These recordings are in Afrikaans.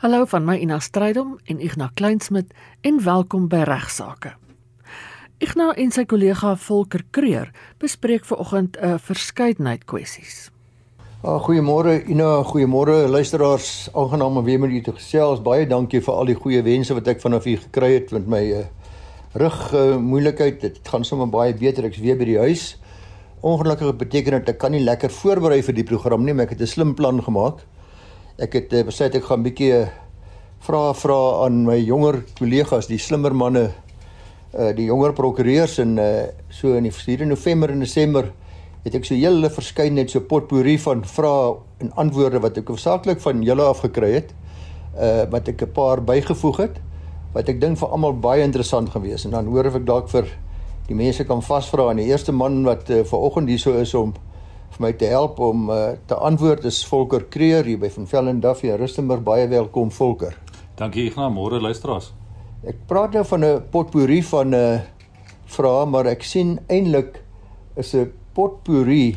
Hallo van my Ina Strydom en Ignas Kleinsmid en welkom by Regsake. Ignas en sy kollega Volker Kreur bespreek vanoggend 'n verskeidenheid kwessies. Ah, goeiemôre Ina, goeiemôre luisteraars. Aangenaam om weer met u te gesels. Baie dankie vir al die goeie wense wat ek vanaf u gekry het met my uh, rug uh, moeilikheid. Dit gaan sommer baie beter. Ek's weer by die huis. Ongelukkig beteken dit ek kan nie lekker voorberei vir die program nie, maar ek het 'n slim plan gemaak. Ek het uh, besluit ek gaan 'n bietjie vra vra aan my jonger kollegas, die slimmer manne, uh, die jonger prokureurs en uh, so in die 4 November en Desember het ek so hele verskeidenheid so potpourri van vrae en antwoorde wat ek hoofsaaklik van julle af gekry het. Uh wat ek 'n paar bygevoeg het wat ek dink vir almal baie interessant gewees en dan hoor of ek dalk vir die mense kan vasvra en die eerste man wat uh, vanoggend hier so is om vir my te help om uh, te antwoord is Volker Kreer hier by Van Velden Duffy en Rustenburg baie welkom Volker. Dankie Ignas, môre luisteraars. Ek praat nou van 'n potpourri van 'n uh, vrae, maar ek sien eintlik is 'n potpourri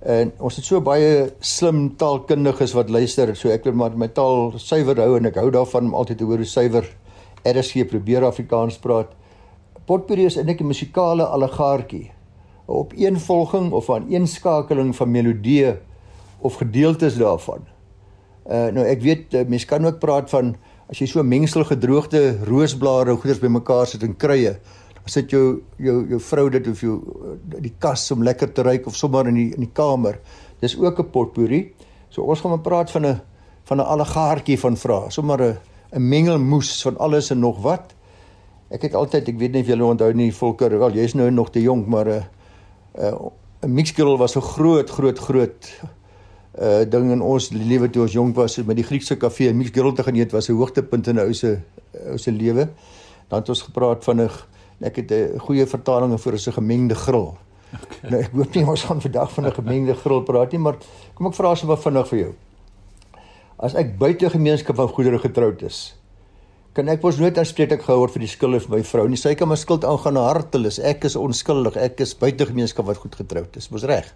en ons het so baie slim taalkundiges wat luister, so ek wil maar my taal suiwer hou en ek hou daarvan om altyd te hoor hoe suiwer RSG probeer Afrikaans praat. Potpourri is eintlik 'n musikale allegaartjie, 'n opeenvolging of 'n aaneenskakeling van melodieë of gedeeltes daarvan. Uh nou ek weet uh, mense kan ook praat van as jy so mengsel gedroogde roosblare goeders bymekaar sit en dan sit jou jou jou vrou dit of jou uh, die kas om lekker te ruik of sommer in die in die kamer. Dis ook 'n potpourri. So ons gaan maar praat van 'n van 'n allegaartjie van vrae, sommer 'n 'n mengelmoes van alles en nog wat. Ek het altyd, ek weet nie of julle onthou nie, Volker, wel jy's nou nog te jonk, maar 'n uh, uh, 'n mixgrill was so groot, groot, groot uh ding in ons lewe toe ons jonk was met die Griekse kafee en mixgrill te gaan eet was 'n hoogtepunt in ou se ou se lewe. Dan het ons gepraat van 'n ek het 'n goeie vertaling vir 'n gemengde grill. Okay. Nou ek hoop nie ons gaan vandag van 'n gemengde grill praat nie, maar kom ek vra asseblief vinnig vir jou. As ek buite gemeenskap van goedere getroud is, kan ek mos nooit aanspreek ek gehoor vir die skuld van my vrou nie. Sy kan my skuld aangaan na hartelis. Ek is onskuldig. Ek is buite gemeenskap wat goed getroud is. Mos reg.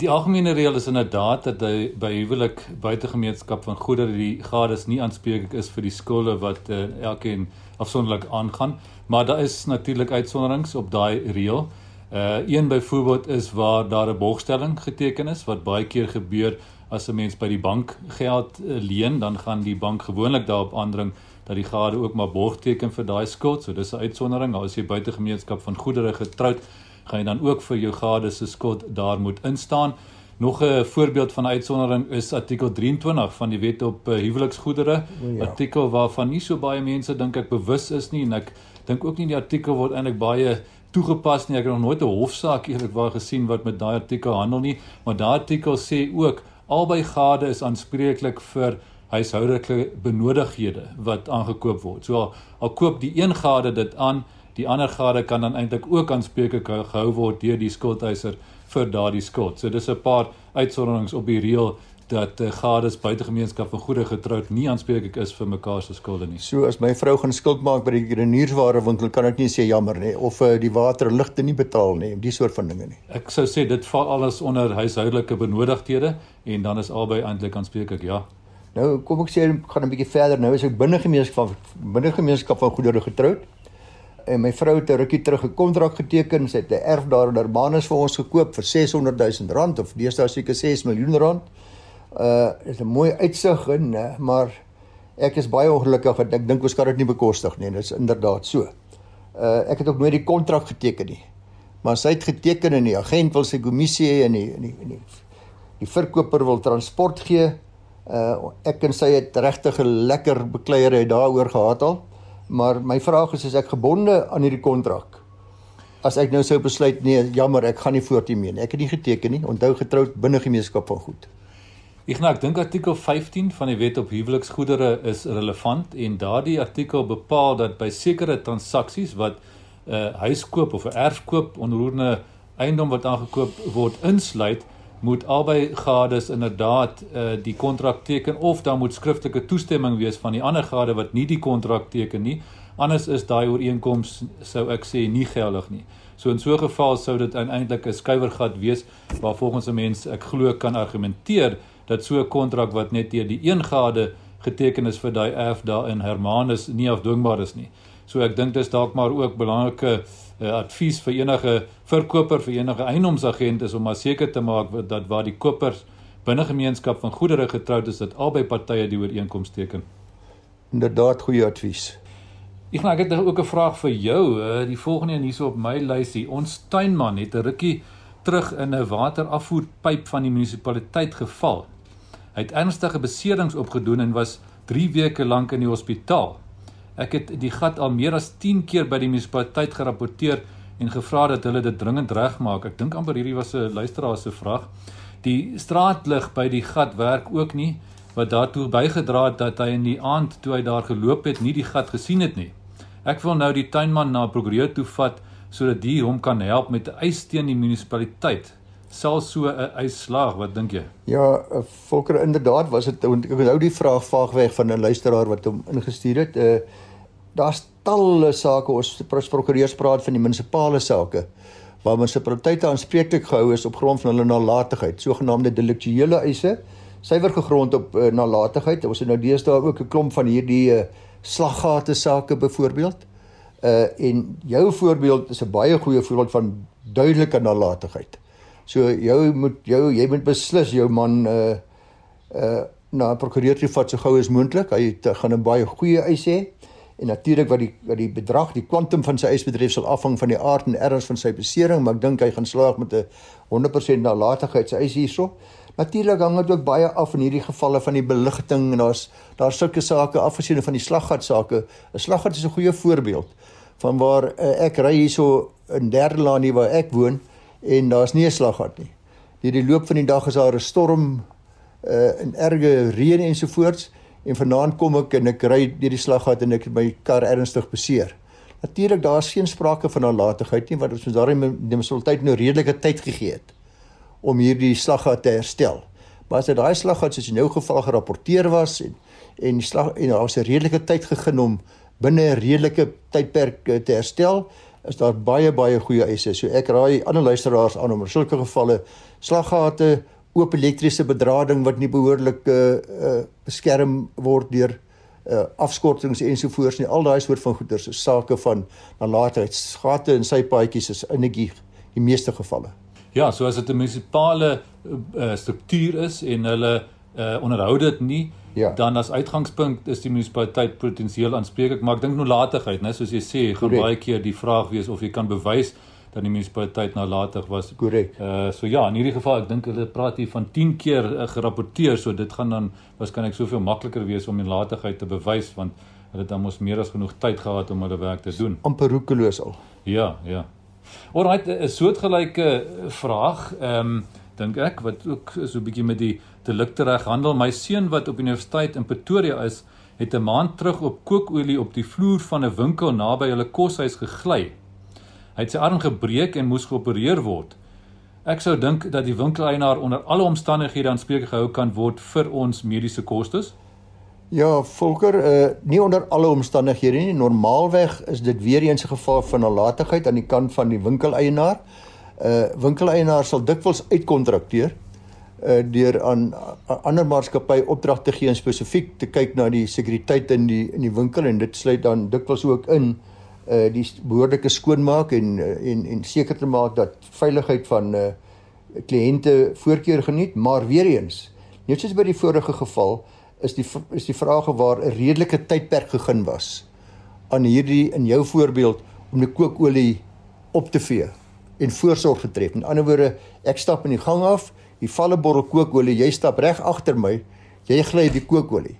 Die algemene reël is inderdaad dat hy by huwelik buite gemeenskap van goedere die gades nie aanspreeklik is vir die skulde wat uh, elkeen afsonderlik aangaan, maar daar is natuurlik uitsonderings op daai reël. Uh een byvoorbeeld is waar daar 'n borgstelling geteken is wat baie keer gebeur as 'n mens by die bank geld uh, leen, dan gaan die bank gewoonlik daarop aandring dat die gade ook maar borg teken vir daai skuld. So dis 'n uitsondering. As jy buite gemeenskap van goedere getroud, gaan jy dan ook vir jou gade se skuld daar moet instaan. Nog 'n voorbeeld van uitsondering is artikel 23 van die wet op uh, huweliksgoedere. Ja. Artikel waarvan nie so baie mense dink ek bewus is nie en ek dink ook nie die artikel word eintlik baie toegepas nie. Ek het nog nooit 'n hofsaak eerlikwaar gesien wat met daai artikel handel nie, maar daai artikel sê ook albei gade is aanspreeklik vir huishoudelike benodighede wat aangekoop word. So al, al koop die een gade dit aan, die ander gade kan dan eintlik ook aanspreeklik gehou word deur die skuldhyser vir daardie skuld. So dis 'n paar uitsonderings op die reël dat uh, gades buitegemeenskap van goede getroud nie aanspreeklik is vir mekaar se skulde nie. So as my vrou gaan skuld maak by die reniersware winkel, kan ek nie sê jammer nie of uh, die water en ligte nie betaal nie, die soort van dinge nie. Ek sou sê dit val alles onder huishoudelike benodigdhede en dan is albei eintlik aanspreeklik, ja. Nou kom ek sê gaan 'n bietjie verder. Nou is ek binne gemeenskap van binne gemeenskap van goedere getroud. En my vrou het 'n rukkie terug 'n kontrak geteken. Sy het 'n erf daar in Durbanus vir ons gekoop vir 600 000 rand of deesdae seker 6 miljoen rand. Uh is 'n mooi uitsig en uh, maar ek is baie ongelukkig want ek dink ons kan dit nie bekostig nie. Dit is inderdaad so. Uh ek het ook nooit die kontrak geteken nie. Maar sy het geteken en die agent wil sy kommissie hê en die en die, die die verkoper wil transport gee Uh ek en sy het regtig 'n lekker bekleierery daaroor gehad al. Maar my vraag is as ek gebonde aan hierdie kontrak. As ek nou sou besluit nee, jammer, ek gaan nie voort hiermee nie. Ek het nie geteken nie. Onthou getroud binne gemeenskap van goed. Ignak, ek dink artikel 15 van die Wet op Huweliksgoedere is relevant en daardie artikel bepaal dat by sekere transaksies wat 'n uh, huiskoop of 'n erfkoop onroerende eiendom wat aangekoop word insluit, moet albei gades inderdaad uh, die kontrak teken of dan moet skriftelike toestemming wees van die ander gade wat nie die kontrak teken nie. Anders is daai ooreenkoms sou ek sê nie geldig nie. So in so 'n geval sou dit eintlik 'n skuiwergat wees waar volgens 'n mens ek glo kan argumenteer dat so 'n kontrak wat net deur die een gade geteken is vir daai erf daar in Hermanus nie afdwingbaar is nie. So ek dink dis dalk maar ook belangrike uh, advies vir enige verkoper vir enige eiendomsagent is om maar seker te maak dat waar die kopers binne gemeenskap van goedere getroud is dat albei partye die ooreenkoms teken. Inderdaad goeie advies. Ek maar ek het ook 'n vraag vir jou. Uh, die volgende een hierso op my lysie. Ons tuinman het 'n rukkie terug in 'n waterafvoerpyp van die munisipaliteit geval. Hy het ernstige beserings opgedoen en was 3 weke lank in die hospitaal. Ek het die gat al meer as 10 keer by die munisipaliteit gerapporteer en gevra dat hulle dit dringend regmaak. Ek dink amper hierdie was 'n luisteraar se vraag. Die straatlig by die gat werk ook nie wat daartoe bygedra het dat hy in die aand toe hy daar geloop het nie die gat gesien het nie. Ek wil nou die tuinman na 'n prokureur toe vat sodat die hom kan help met 'n eis teen die munisipaliteit. Sal so 'n eis slaag, wat dink jy? Ja, eh, Volker inderdaad was dit ek onthou die vraag vaagweg van 'n luisteraar wat hom ingestuur het. Uh daar's talle sake ons prokureurs praat van die munisipale sake waar munisipaliteite aanspreeklik gehou is op grond van hulle nalatigheid, sogenaamde deliktuele eise, suiwer gegrond op uh, nalatigheid. Ons het nou deesdae ook 'n klomp van hierdie uh, slaggate sake byvoorbeeld. Uh en jou voorbeeld is 'n baie goeie voorbeeld van duidelike nalatigheid. So jou moet jou jy moet beslis jou man uh uh na prokureur toe vat so gou as moontlik. Hy het, gaan 'n baie goeie eis hê. En natuurlik wat die wat die bedrag, die kwantum van sy eis betref sal afhang van die aard en erns van sy besering, maar ek dink hy gaan slaag met 'n 100% nalatigheid sy eis hierso. Natuurlik hang dit ook baie af in hierdie gevalle van die beligting en daar's daar sulke sake afgesien van die slaggat sake. 'n Slaggat is 'n goeie voorbeeld van waar uh, ek ry hierso in Derdelaan hier waar ek woon en daar's nie 'n slaggat nie. Deur die loop van die dag is daar 'n storm uh en erge reën ensovoorts en vanaand kom ek en ek ry deur die slaggat en ek my kar ernstig beseer. Natuurlik daar's geen sprake van nalatigheid nie want ons moet daarin die munisipaliteit nou redelike tyd gegee het om hierdie slaggat te herstel. Maar as dit daai slaggat soos in jou geval gerapporteer was en en die slag en daar was 'n redelike tyd gegee om binne 'n redelike tydperk eh, te herstel, is daar baie baie goeie eise. So ek raai ander luisteraars aan om in sulke gevalle slaggate, oop elektriese bedrading wat nie behoorlik uh, uh, beskerm word deur uh, afskortings ensovoorts nie. Al daai soort van goeders is sake van nalatigheid. Gate in sy paadjies is in die, die meeste gevalle. Ja, so as dit 'n munisipale uh, struktuur is en hulle uh, onderhou dit nie, ja. dan as uitgangspunt is die munisipaliteit potensieel aanspreeklik, maar ek dink nalatigheid, né, soos jy sê, gaan baie keer die vraag wees of jy kan bewys dat die munisipaliteit nalatig was. Korrek. Uh so ja, in hierdie geval ek dink hulle praat hier van 10 keer uh, gerapporteer, so dit gaan dan waarskynlik soveel makliker wees om die nalatigheid te bewys want hulle het dan mos meer as genoeg tyd gehad om hulle werk te doen. amper roekeloos al. Ja, ja. Alright, 'n soortgelyke vraag, ehm um, dink ek wat ook so 'n bietjie met die delikte reg handel. My seun wat op universiteit in Pretoria is, het 'n maand terug op kookolie op die vloer van 'n winkel naby hulle koshuis gegly. Hy het sy arm gebreek en moes geopereer word. Ek sou dink dat die winkeleienaar onder alle omstandighede aanspreek gehou kan word vir ons mediese kostes. Ja, Volker, uh nie onder alle omstandighede nie. Normaalweg is dit weer eens 'n geval van nalatigheid aan die kant van die winkeleienaar. Uh winkeleienaar sal dikwels uitkontrakteer uh deur aan ander maatskappye opdrag te gee en spesifiek te kyk na die sekuriteit in die in die winkel en dit sluit dan dikwels ook in uh die behoorlike skoonmaak en en en seker te maak dat veiligheid van uh kliënte voorkeur geniet, maar weer eens, net soos by die vorige geval, is die is die vraag waar 'n redelike tydperk gegee was aan hierdie in jou voorbeeld om die kookolie op te vee en voorsorg getref. In ander woorde, ek stap in die gang af, hier val 'n bottel kookolie, jy stap reg agter my, jy gly die kookolie.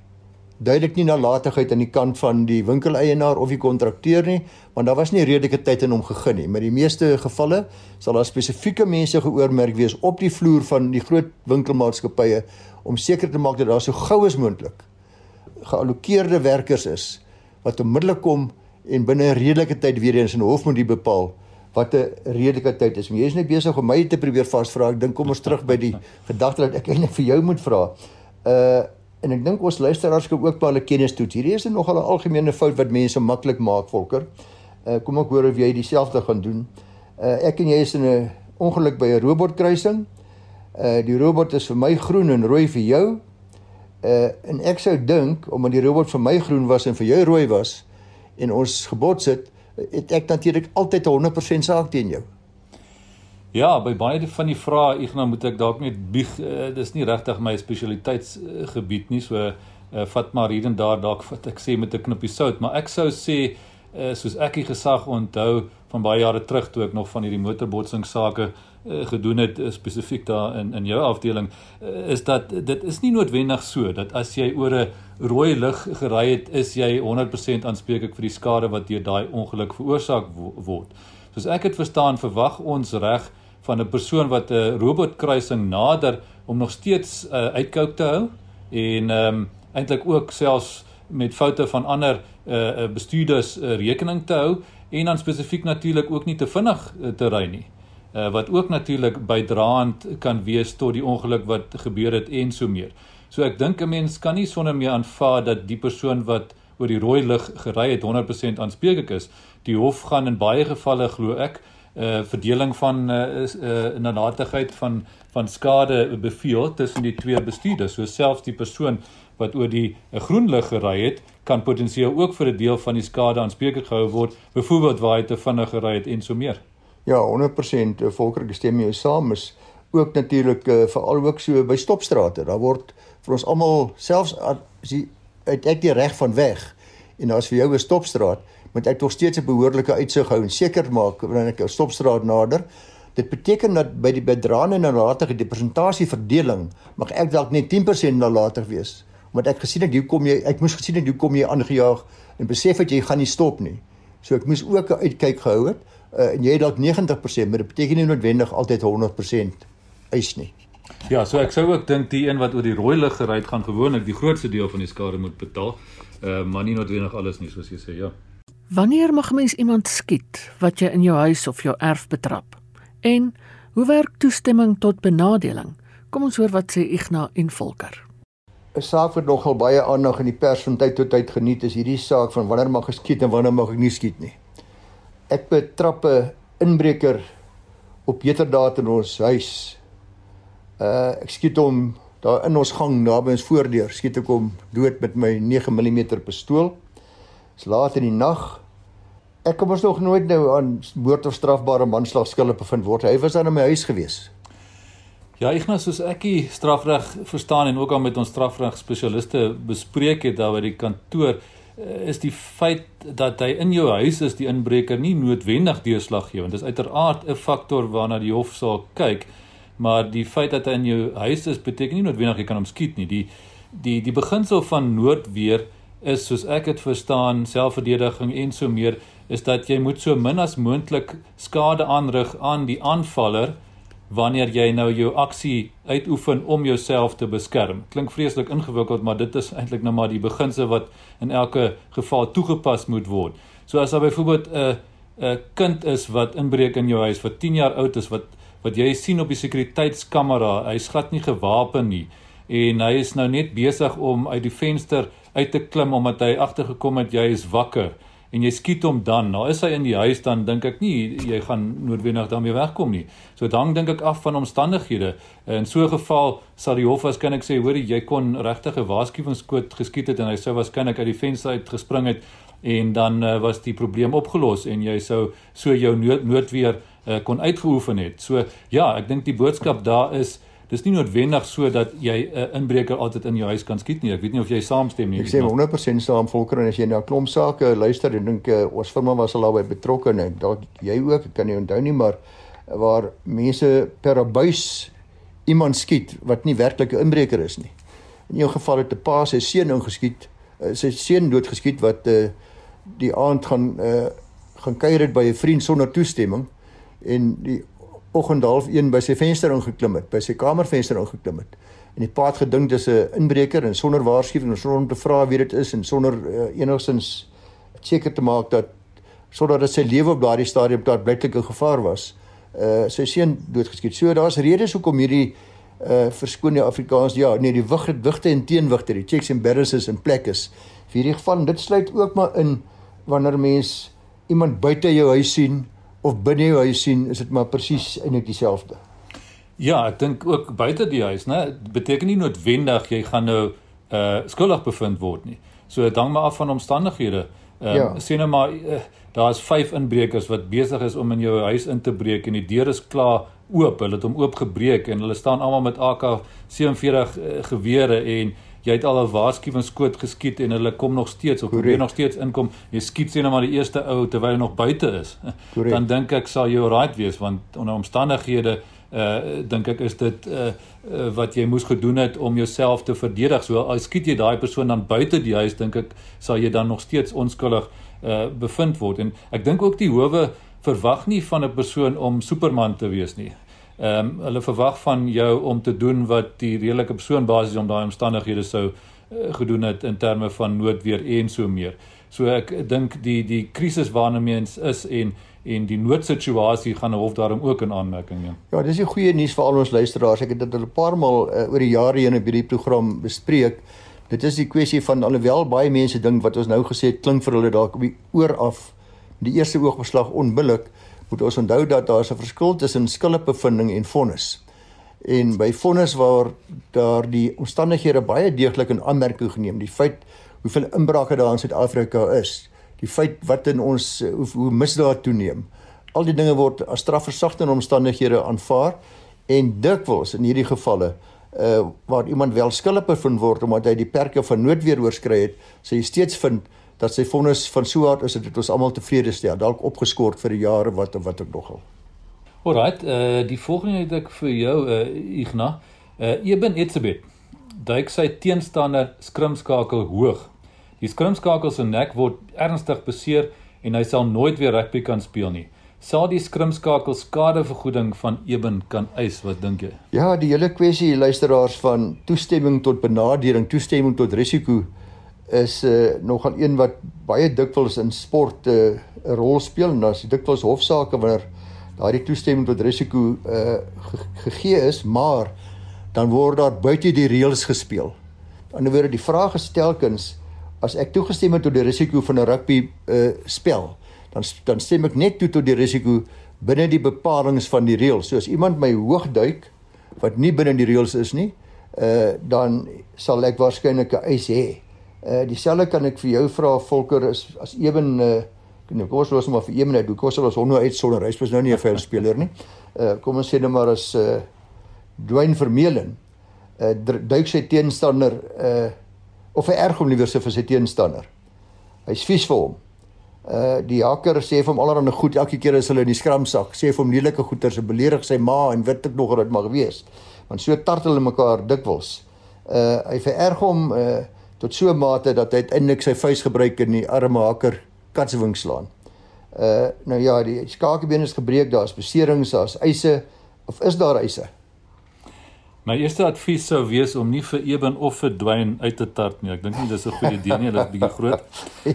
Duidelik nie nalatigheid aan die kant van die winkeleienaar of die kontrakteur nie, want daar was nie redelike tyd in hom gegee nie. Maar die meeste gevalle sal daar spesifieke mense geoormerk wees op die vloer van die groot winkelmaatskappye om seker te maak dat daar so gou as moontlik geallokeerde werkers is wat onmiddellik kom en binne 'n redelike tyd weer eens in hof moet die bepaal wat 'n redelike tyd is. Jy is net besig om my te probeer vasvra. Ek dink kom ons terug by die gedagte dat ek eintlik vir jou moet vra. Uh en ek dink ons luisteraars kan ook baie kennis toets. Hierdie is nogal 'n algemene fout wat mense maklik maak, Volker. Uh kom ek hoor of jy dieselfde gaan doen. Uh ek en jy is in 'n ongeluk by 'n robotkruising. Uh die robot is vir my groen en rooi vir jou. Uh en ek sou dink omdat die robot vir my groen was en vir jou rooi was en ons gebots het, het ek natuurlik altyd 100% saak teen jou. Ja, by baie van die vrae Ignas moet ek dalk net bieg, uh, dis nie regtig my spesialiteitsgebied nie, so uh, vat maar hier en daar dalk wat ek sê met 'n knippie sout, maar ek sou sê uh, soos ek die gesag onthou van baie jare terug toe ek nog van hierdie motorbotsing sake uh, gedoen het uh, spesifiek daar in in jou afdeling uh, is dat dit is nie noodwendig so dat as jy oor 'n rooi lig gery het is jy 100% aanspreeklik vir die skade wat deur daai ongeluk veroorsaak word. Soos ek dit verstaan, verwag ons reg van 'n persoon wat 'n robotkruising nader om nog steeds uh, uitkoop te hou en ehm um, eintlik ook selfs met foute van ander uh, bestuurders uh, rekening te hou en dan spesifiek natuurlik ook nie te vinnig uh, te ry nie. Uh, wat ook natuurlik bydraend kan wees tot die ongeluk wat gebeur het en so meer. So ek dink 'n mens kan nie sonder meer aanvaar dat die persoon wat oor die rooi lig gery het 100% aanspreeklik is. Die hof gaan in baie gevalle glo ek uh verdeling van uh, uh nalatigheid van van skade beveel tussen die twee bestuurders. So selfs die persoon wat oor die uh, groen lig gery het, kan potensieel ook vir 'n deel van die skade aanspreeklik gehou word, byvoorbeeld waar hy te vinnig gery het en so meer. Ja, 100% volker stem jou saam is ook natuurlik uh, veral ook so by stopstrate. Daar word vir ons almal selfs as jy uit ek die reg van weg en as vir jou 'n stopstraat moet ek tog steeds 'n behoorlike uitsig hou en seker maak wanneer ek 'n stopstraat nader. Dit beteken dat by die bedraande en nalatige die persentasie verdeling mag ek dalk net 10% nalatig wees. Want ek gesien het hoe kom jy ek moes gesien het hoe kom jy aangejaag en besef het jy gaan nie stop nie. So ek moes ook 'n uitkyk gehou het uh, en jy het dalk 90%, maar dit beteken nie noodwendig altyd 100% eis nie. Ja, so ek sou ook dink die een wat oor die rooi lig gery het gaan gewoonlik die grootste deel van die skade moet betaal. Uh, maar nie noodwendig alles nie soos jy sê, ja. Wanneer mag mens iemand skiet wat jy in jou huis of jou erf betrap? En hoe werk toestemming tot benadeling? Kom ons hoor wat sê Ignas en Volker. 'n Saak wat nogal baie aandag in die pers van tyd tot tyd geniet is hierdie saak van wanneer mag geskiet en wanneer mag ek nie skiet nie. Ek betrap 'n inbreker op heterdaad in ons huis. Uh ek skiet hom daar in ons gang naby ons voordeur, skiet ek hom dood met my 9 mm pistool. Dis laat in die nag. Ek kom ons nog nooit nou aan moord of strafbare manslag skuldig bevind word. Hy was dan in my huis gewees. Ja, Ignas, soos ek die strafreg verstaan en ook al met ons strafreg spesialiste bespreek het daar by die kantoor, eh, is die feit dat hy in jou huis is die inbreker nie noodwendig deurslaggewend. Dit is uiteraard 'n faktor waarna die hof sal kyk, maar die feit dat hy in jou huis is beteken nie noodwendig jy kan hom skiet nie. Die die die beginsel van noodweer is soos ek dit verstaan selfverdediging en so meer is dat jy moet so min as moontlik skade aanrig aan die aanvaller wanneer jy nou jou aksie uitoefen om jouself te beskerm. Klink vreeslik ingewikkeld, maar dit is eintlik nou maar die beginsel wat in elke geval toegepas moet word. So as daar byvoorbeeld 'n 'n kind is wat inbreek in jou huis wat 10 jaar oud is wat wat jy sien op die sekuriteitskamera, hy's glad nie gewapen nie en hy is nou net besig om uit die venster uit te klim omdat hy agtergekom het jy is wakker en jy skiet hom dan. Nou is hy in die huis dan dink ek nie jy gaan noodwendig daarmee wegkom nie. So dit hang dink ek af van omstandighede. In so 'n geval sal die hof waarskynlik sê hoor jy kon regtig 'n waarskuwingskoot geskiet het en hy sou waarskynlik uit die venster uit gespring het en dan uh, was die probleem opgelos en jy sou so jou nood, noodweer uh, kon uitgeoefen het. So ja, ek dink die boodskap daar is dis nie noodwendig so dat jy 'n uh, inbreker altyd in jou huis kan skiet nie. Ek weet nie of jy saamstem nie. Ek sê 100% saam Volker en as jy na klomp sake luister en dink uh, ons firma was al daarbey betrokke en dalk jy ook, ek kan nie onthou nie, maar waar mense per abuis iemand skiet wat nie werklik 'n inbreker is nie. In 'n geval het 'n pa sy seun ingeskiet, uh, sy seun doodgeskiet wat uh, die aand gaan uh, gaan kuier het by 'n vriend sonder toestemming en die oggend half 1 by sy venster ingeklim het, by sy kamervenster ingeklim het. En die pa het gedink dis 'n inbreker en sonder waarskuwing en sonder om te vra wie dit is en sonder uh, enigstens seker te maak dat sodat dit sy lewe op daardie stadium daar blyklik in gevaar was. Uh sy seun doodgeskiet. So daar's redes hoekom hierdie uh verskoon die Afrikaans ja, nee, die wig wigte en teenwigte, die checks and balances in plek is. Vir hierdie geval, dit sluit ook maar in wanneer mens iemand buite jou huis sien of binne jou huis sien, is dit maar presies eintlik dieselfde. Ja, ek dink ook buite die huis, né? Beteken nie noodwendig jy gaan nou uh skuldig bevind word nie. So dit hang maar af van omstandighede. Ehm um, ja. sien nou maar uh, daar's 5 inbrekers wat besig is om in jou huis in te breek en die deur is klaar oop. Hulle het hom oopgebreek en hulle staan almal met AK47 uh, gewere en jy het al 'n waarskuwingskoot geskiet en hulle kom nog steeds of probeer nog steeds inkom. Jy skiet sien nou maar die eerste ou terwyl hy nog buite is. Correct. Dan dink ek sal jy right wees want onder omstandighede uh dink ek is dit uh, uh wat jy moes gedoen het om jouself te verdedig. So as skiet jy daai persoon dan buite die huis, dink ek sal jy dan nog steeds onskuldig uh bevind word. En ek dink ook die howe verwag nie van 'n persoon om Superman te wees nie. Ehm um, hulle verwag van jou om te doen wat die redelike persoon basies om daai omstandighede sou uh, gedoen het in terme van noodweer en so meer. So ek dink die die krisis waarna mens is en en die noodsituasie gaan 'n hof daarom ook in aanmerking neem. Ja, dis 'n goeie nuus vir al ons luisteraars. Ek het dit al 'n paar maal uh, oor die jare heen in hierdie program bespreek. Dit is die kwessie van alhoewel baie mense dink wat ons nou gesê het klink vir hulle dalk op die oor af die eerste oogbeslag onbillik moet ons onthou dat daar 'n verskil tussen skuldbevinding en vonnis. En by vonnis waar daar die omstandighede baie deeglik in aanmerking geneem, die feit hoeveel inbrake daar in Suid-Afrika is, die feit wat in ons hoe, hoe misdaad toeneem. Al die dinge word as strafversagtende omstandighede aanvaar en dikwels in hierdie gevalle uh waar iemand wel skuldig bevind word omdat hy die perke van noodweer oorskry het, sê jy steeds vind dat sy vonnis van so hard is dat dit ons almal tevrede stel, dalk opgeskort vir die jare wat wat ek nogal. Alright, uh die volgende het ek vir jou uh Igna. Uh Eben Etzebeth. Duik sy teenstander skrimskakel hoog. Die skrimskakel se nek word ernstig beseer en hy sal nooit weer rugby kan speel nie. Sal die skrimskakel skadevergoeding van Eben kan eis, wat dink jy? Ja, die hele kwessie luisteraars van toestemming tot benadering, toestemming tot risiko is uh, nogal een wat baie dikwels in sport eh, 'n uh, rol speel en daar's dikwels hofsaake wanneer daardie toestemming tot risiko uh, ge gegee is, maar dan word daar buite die reëls gespeel. Aan die ander wyse die vraag gestelkens as ek toegestem het tot die risiko van 'n rugby uh, spel, dan dan stem ek net toe tot die risiko binne die bepalinge van die reëls. So as iemand my hoog duik wat nie binne die reëls is nie, uh, dan sal ek waarskynlik 'n eis hê. Uh dieselfde kan ek vir jou vra Volker is as ewen uh nou kom ons los maar vir ewen uit. Kom ons los hom nou uit sonder hy is nou nie 'n veld speler nie. Uh kom ons sê net maar as uh Dwayne Vermeulen uh duik sy teenstander uh of hy erg hom liewer se vir sy teenstander. Hy's vies vir hom. Uh die hakker sê vir hom allerhande goed elke keer as hulle in die skramsak sê vir hom lelike goeters en beledig sy ma en weet ek nog wat dit mag wees. Want so tartel hulle mekaar dikwels. Uh hy vererg hom uh tot so 'n mate dat hy uiteindelik sy vuis gebruik en die arme haker katsewing slaan. Uh nou ja, die skakebeen is gebreek, daar's beserings, daar's eise of is daar eise? My eerste advies sou wees om nie vir Eben of vir Dwayne uit te tart nie. Ek dink nie dis 'n goeie idee nie, hulle is bietjie groot.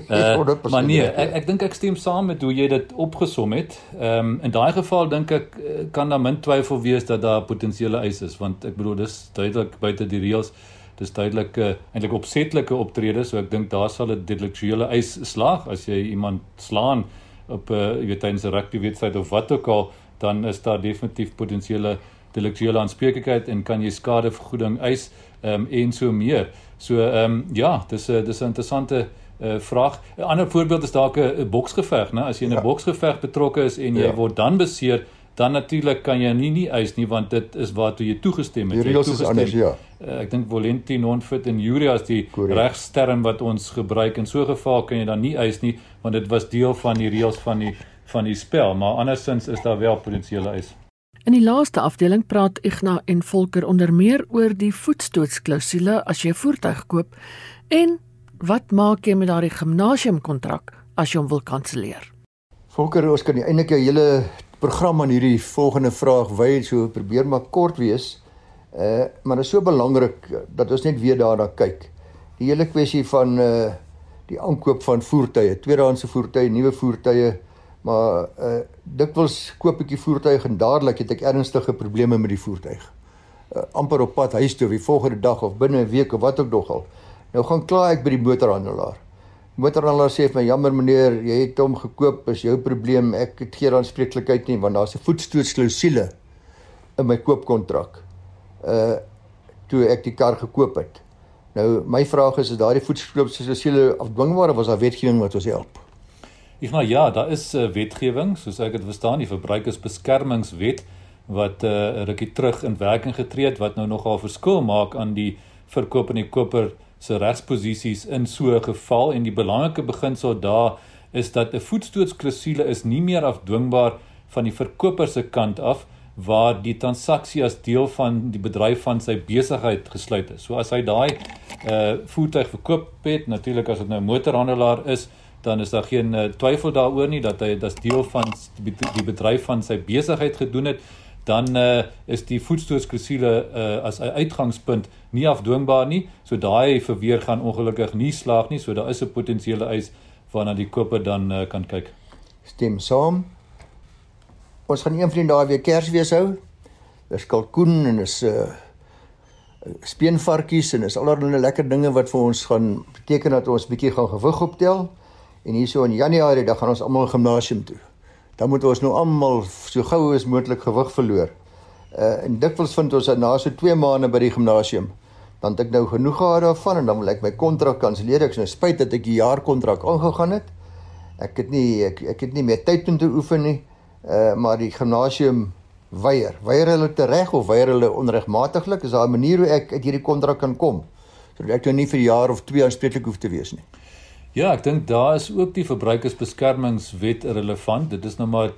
Uh maar nee, ek ek dink ek stem saam met hoe jy dit opgesom het. Ehm um, in daai geval dink ek eh, kan daar min twyfel wees dat daar potensiële eise is want ek bedoel dis duidelik buite die reëls dis duidelik uh, eintlik opsetlike optredes so ek dink daar sal 'n deliktuele eis slaag as jy iemand slaan op 'n uh, jy weet tydens 'n rugby wedstryd of wat ook al dan is daar definitief potensiële deliktuele aanspreeklikheid en kan jy skadevergoeding eis um, en so meer so ehm um, ja dis 'n dis 'n interessante uh, vraag 'n ander voorbeeld is dalk 'n boksgeveg nê as jy in 'n ja. boksgeveg betrokke is en jy ja. word dan beseer dan natuurlik kan jy nie nie eis nie want dit is waartoe jy toegestem het. Die reëls is anders, ja. Uh, ek dink Volenti non-fit en Juria is die regsterm wat ons gebruik in so 'n geval kan jy dan nie eis nie want dit was deel van die reëls van die van die spel, maar andersins is daar wel potensiële eis. In die laaste afdeling praat Ignas en Volker onder meer oor die voetstootsklausule as jy 'n voertuig koop en wat maak jy met daardie gimnasiumkontrak as jy hom wil kanselleer? Volker, ons kan eintlik 'n hele program aan hierdie volgende vraag wy so probeer maar kort wees. Uh maar dit is so belangrik dat ons net weer daarna kyk. Die hele kwessie van uh die aankoop van voertuie, tweedehandse voertuie, nuwe voertuie, maar uh dikwels koop ek die voertuig en dadelik het ek ernstige probleme met die voertuig. Uh amper op pad huis toe, die volgende dag of binne 'n week of wat ook nog al. Nou gaan kla ek by die motorhandelaar motorhandelaar sê vir my jammer meneer, jy het hom gekoop, is jou probleem. Ek het geen aanspreeklikheid nie want daar's 'n voetstootsklausule in my koopkontrak. Uh toe ek die kar gekoop het. Nou my vraag is is daardie voetstootsklausule afdwingbaar of was daar wetgewing wat ons help? Ek nou ja, daar is 'n uh, wetgewing, soos ek dit verstaan, die verbruikersbeskermingswet wat 'n uh, rukkie terug in werking getree het wat nou nogal verskil maak aan die verkoop en die koper se regsposisies in so 'n geval en die belangrike beginsel daar is dat 'n voetstootsklausule is nie meer afdwingbaar van die verkoper se kant af waar die transaksie as deel van die bedryf van sy besigheid gesluit is. So as hy daai uh voertuig verkoop het, natuurlik as dit nou 'n motorhandelaar is, dan is daar geen uh, twyfel daaroor nie dat hy dit as deel van die bedryf van sy besigheid gedoen het dan uh, is die voetstootsklausule uh, as 'n uitgangspunt nie afdwingbaar nie. So daai verweer gaan ongelukkig nie slaag nie. So daar is 'n potensiële eis waarna die koper dan uh, kan kyk. Stem saam. Ons gaan een van die dae weer Kersfees hou. Dis kalkoen en is uh speenvarkies en is allerlei lekker dinge wat vir ons gaan beteken dat ons bietjie gaan gewig optel. En hierso in Januarie dan gaan ons almal gimnasium toe dan moet ons nou almal so gou as moontlik gewig verloor. Uh en dikwels vind ons dat na so 2 maande by die gimnasium dan het ek nou genoeg gehad daarvan en dan wil ek my kontrak kanselleer. Ek is nou spyt dat ek die jaar kontrak aangegaan het. Ek het nie ek ek het nie meer tyd om te oefen nie. Uh maar die gimnasium weier. Weier hulle te reg of weier hulle onregmatiglik? Is daar 'n manier hoe ek uit hierdie kontrak kan kom sodat ek nou nie vir jaar of 2 aanspreeklik hoef te wees nie? Ja, ek dink daar is ook die verbruikersbeskermingswet relevant. Dit is nou maar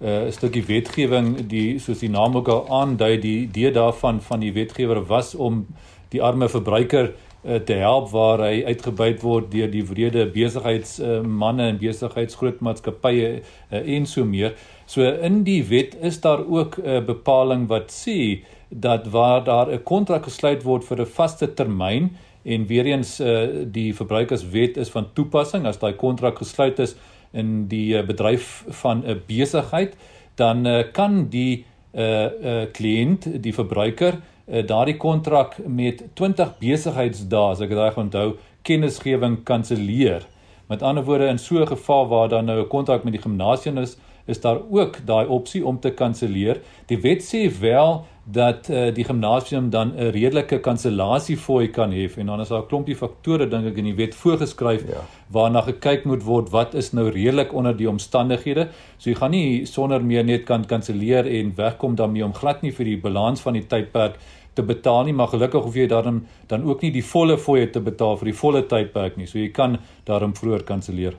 eh, 'n uh, stukkie wetgewing die soos die naam ook al aandui, die idee daarvan van die wetgewer was om die arme verbruiker uh, te help waar hy uitgebuit word deur die wrede besigheidsmanne uh, en besigheidsgrootmaatskappye uh, en so meer. So in die wet is daar ook 'n uh, bepaling wat sê dat waar daar 'n kontrak gesluit word vir 'n vaste termyn en weer eens uh, die verbruikerswet is van toepassing. As daai kontrak gesluit is in die uh, bedryf van 'n besigheid dan uh, kan die uh, uh, kliënt die verbruiker uh, daardie kontrak met 20 besigheidsdae as ek dit reg onthou kennisgewing kanselleer. Met ander woorde in so 'n geval waar dan nou 'n kontrak met die gimnasium is is daar ook daai opsie om te kanselleer. Die wet sê wel dat uh, die gimnasium dan 'n redelike kansellasiefooi kan hê en dan is daar 'n klompie faktore dink ek in die wet voorgeskryf ja. waarna gekyk moet word wat is nou redelik onder die omstandighede. So jy gaan nie sonder meer net kan kanselleer en wegkom daarmee om glad nie vir die balans van die tydperk te betaal nie, maar gelukkig hoef jy daarom dan ook nie die volle fooie te betaal vir die volle tydperk nie. So jy kan daarom vroeër kanselleer.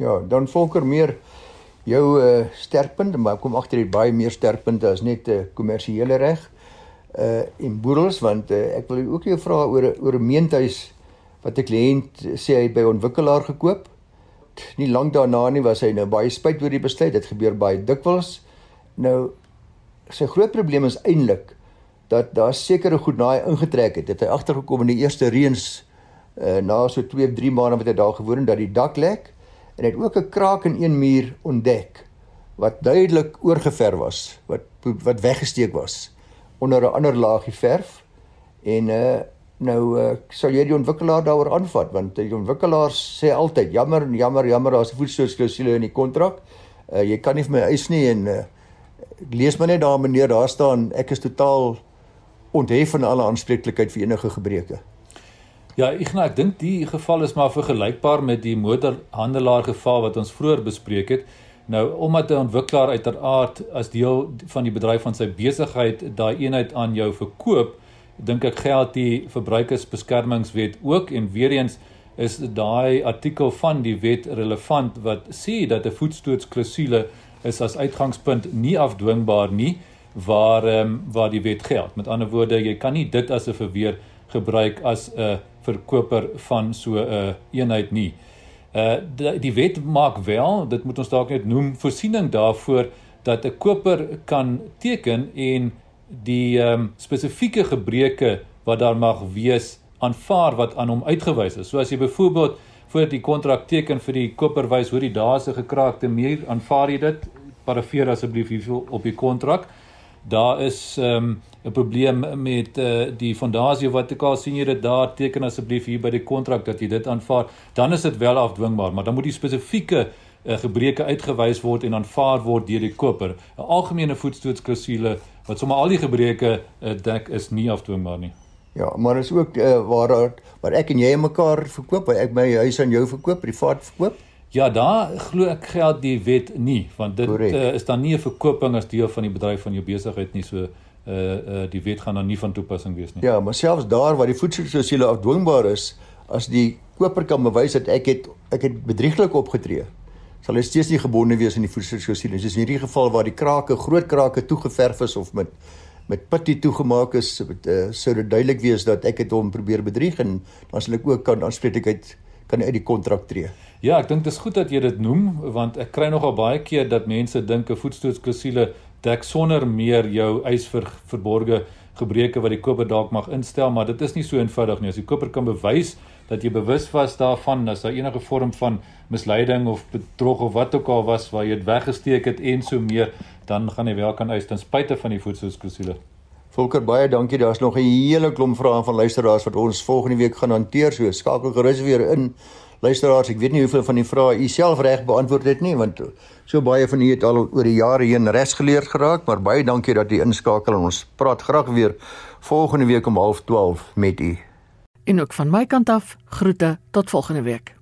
Ja, dan volker meer jou uh, sterkpunt, maar kom agter dit baie meer sterkpunte as net 'n uh, kommersiële reg uh in boedels want uh, ek wil ook jou vra oor oor 'n meentuis wat 'n kliënt sê hy by 'n ontwikkelaar gekoop. Nie lank daarna nie was hy nou baie spyt oor die besluit. Dit gebeur baie dikwels. Nou sy groot probleem is eintlik dat daar sekere goed na hy ingetrek het. Het hy agtergekom in die eerste reëns uh na so 2 of 3 maande wat hy daar gewoon het dat die dak lek en het ook 'n kraak in een muur ontdek wat duidelik oorgeverf was, wat wat weggesteek was onder 'n ander laagie verf. En uh nou uh, sal jy die ontwikkelaar daaroor aanvat want die ontwikkelaars sê altyd jammer en jammer jammer daar's 'n voetstootsklausule in die kontrak. Uh jy kan nie vir my eis nie en uh lees maar net daar meneer daar staan ek is totaal onthef van alle aanspreeklikheid vir enige gebreke. Ja, nou ek dink die geval is maar vergelykbaar met die motorhandelaar geval wat ons vroeër bespreek het. Nou omdat 'n ontwikkelaar uiteraard as deel van die bedryf van sy besigheid daai eenheid aan jou verkoop, dink ek geld die verbruikersbeskermingswet ook en weer eens is daai artikel van die wet relevant wat sê dat 'n voetstootsklausule is as uitgangspunt nie afdwingbaar nie waar um, waar die wet geld. Met ander woorde, jy kan nie dit as 'n verweer gebruik as 'n verkoper van so 'n uh, eenheid nie. Uh die, die wet maak wel, dit moet ons dalk net noem, voorsiening daarvoor dat 'n koper kan teken en die um, spesifieke gebreke wat daar mag wees aanvaar wat aan hom uitgewys is. So as jy byvoorbeeld voor die kontrak teken vir die koper wys hoe die daarse gekraakte muur, aanvaar jy dit? Parafeer asseblief hier op die kontrak. Daar is ehm um, 'n probleem met uh, die fondasie wat ek al sien jy dit daar teken asseblief hier by die kontrak dat jy dit aanvaar, dan is dit wel afdwingbaar, maar dan moet die spesifieke uh, gebreke uitgewys word en aanvaar word deur die koper. 'n Algemene voetstootsklausule wat sommer al die gebreke uh, dek is nie afdwingbaar nie. Ja, maar is ook uh, waar waar ek en jy mekaar verkoop, ek my huis aan jou verkoop, privaat verkoop. Ja, daar glo ek geld die wet nie, want dit uh, is dan nie 'n verkoping as deel van die bedryf van jou besigheid nie, so uh uh die wet gaan dan nie van toepassing wees nie. Ja, maar selfs daar waar die voedselklausules afdwingbaar is, as die koper kan bewys dat ek het ek het bedrieglik opgetree, sal hy steeds nie gebonde wees aan die voedselklausules. Dis in hierdie geval waar die krake, groot krake toegeverf is of met met putty toegemaak is, met, uh, sou dit duidelik wees dat ek het hom probeer bedrieg en dan sal ek ook kan aanspreeklikheid kan uit die kontrak tree. Ja, ek dink dit is goed dat jy dit noem want ek kry nogal baie keer dat mense dink 'n voetstootsklausule dek sonder meer jou eis vir verborgde gebreke wat die koper dalk mag instel, maar dit is nie so eenvoudig nie. As die koper kan bewys dat jy bewus was daarvan as daar enige vorm van misleiding of bedrog of wat ook al was waar jy dit weggesteek het en so meer, dan gaan jy wel kan eis ten spyte van die voedselsklusule. Volker baie dankie. Daar's nog 'n hele klomp vrae van luisteraars wat ons volgende week gaan hanteer. So skakel gerus weer in. Luisteraars, ek weet nie hoeveel van die vrae u self reg beantwoord het nie, want so baie van u het al oor die jare heen resgeleerd geraak, maar baie dankie dat u inskakel en ons praat graag weer volgende week om 12:30 met u. En ook van my kant af, groete tot volgende week.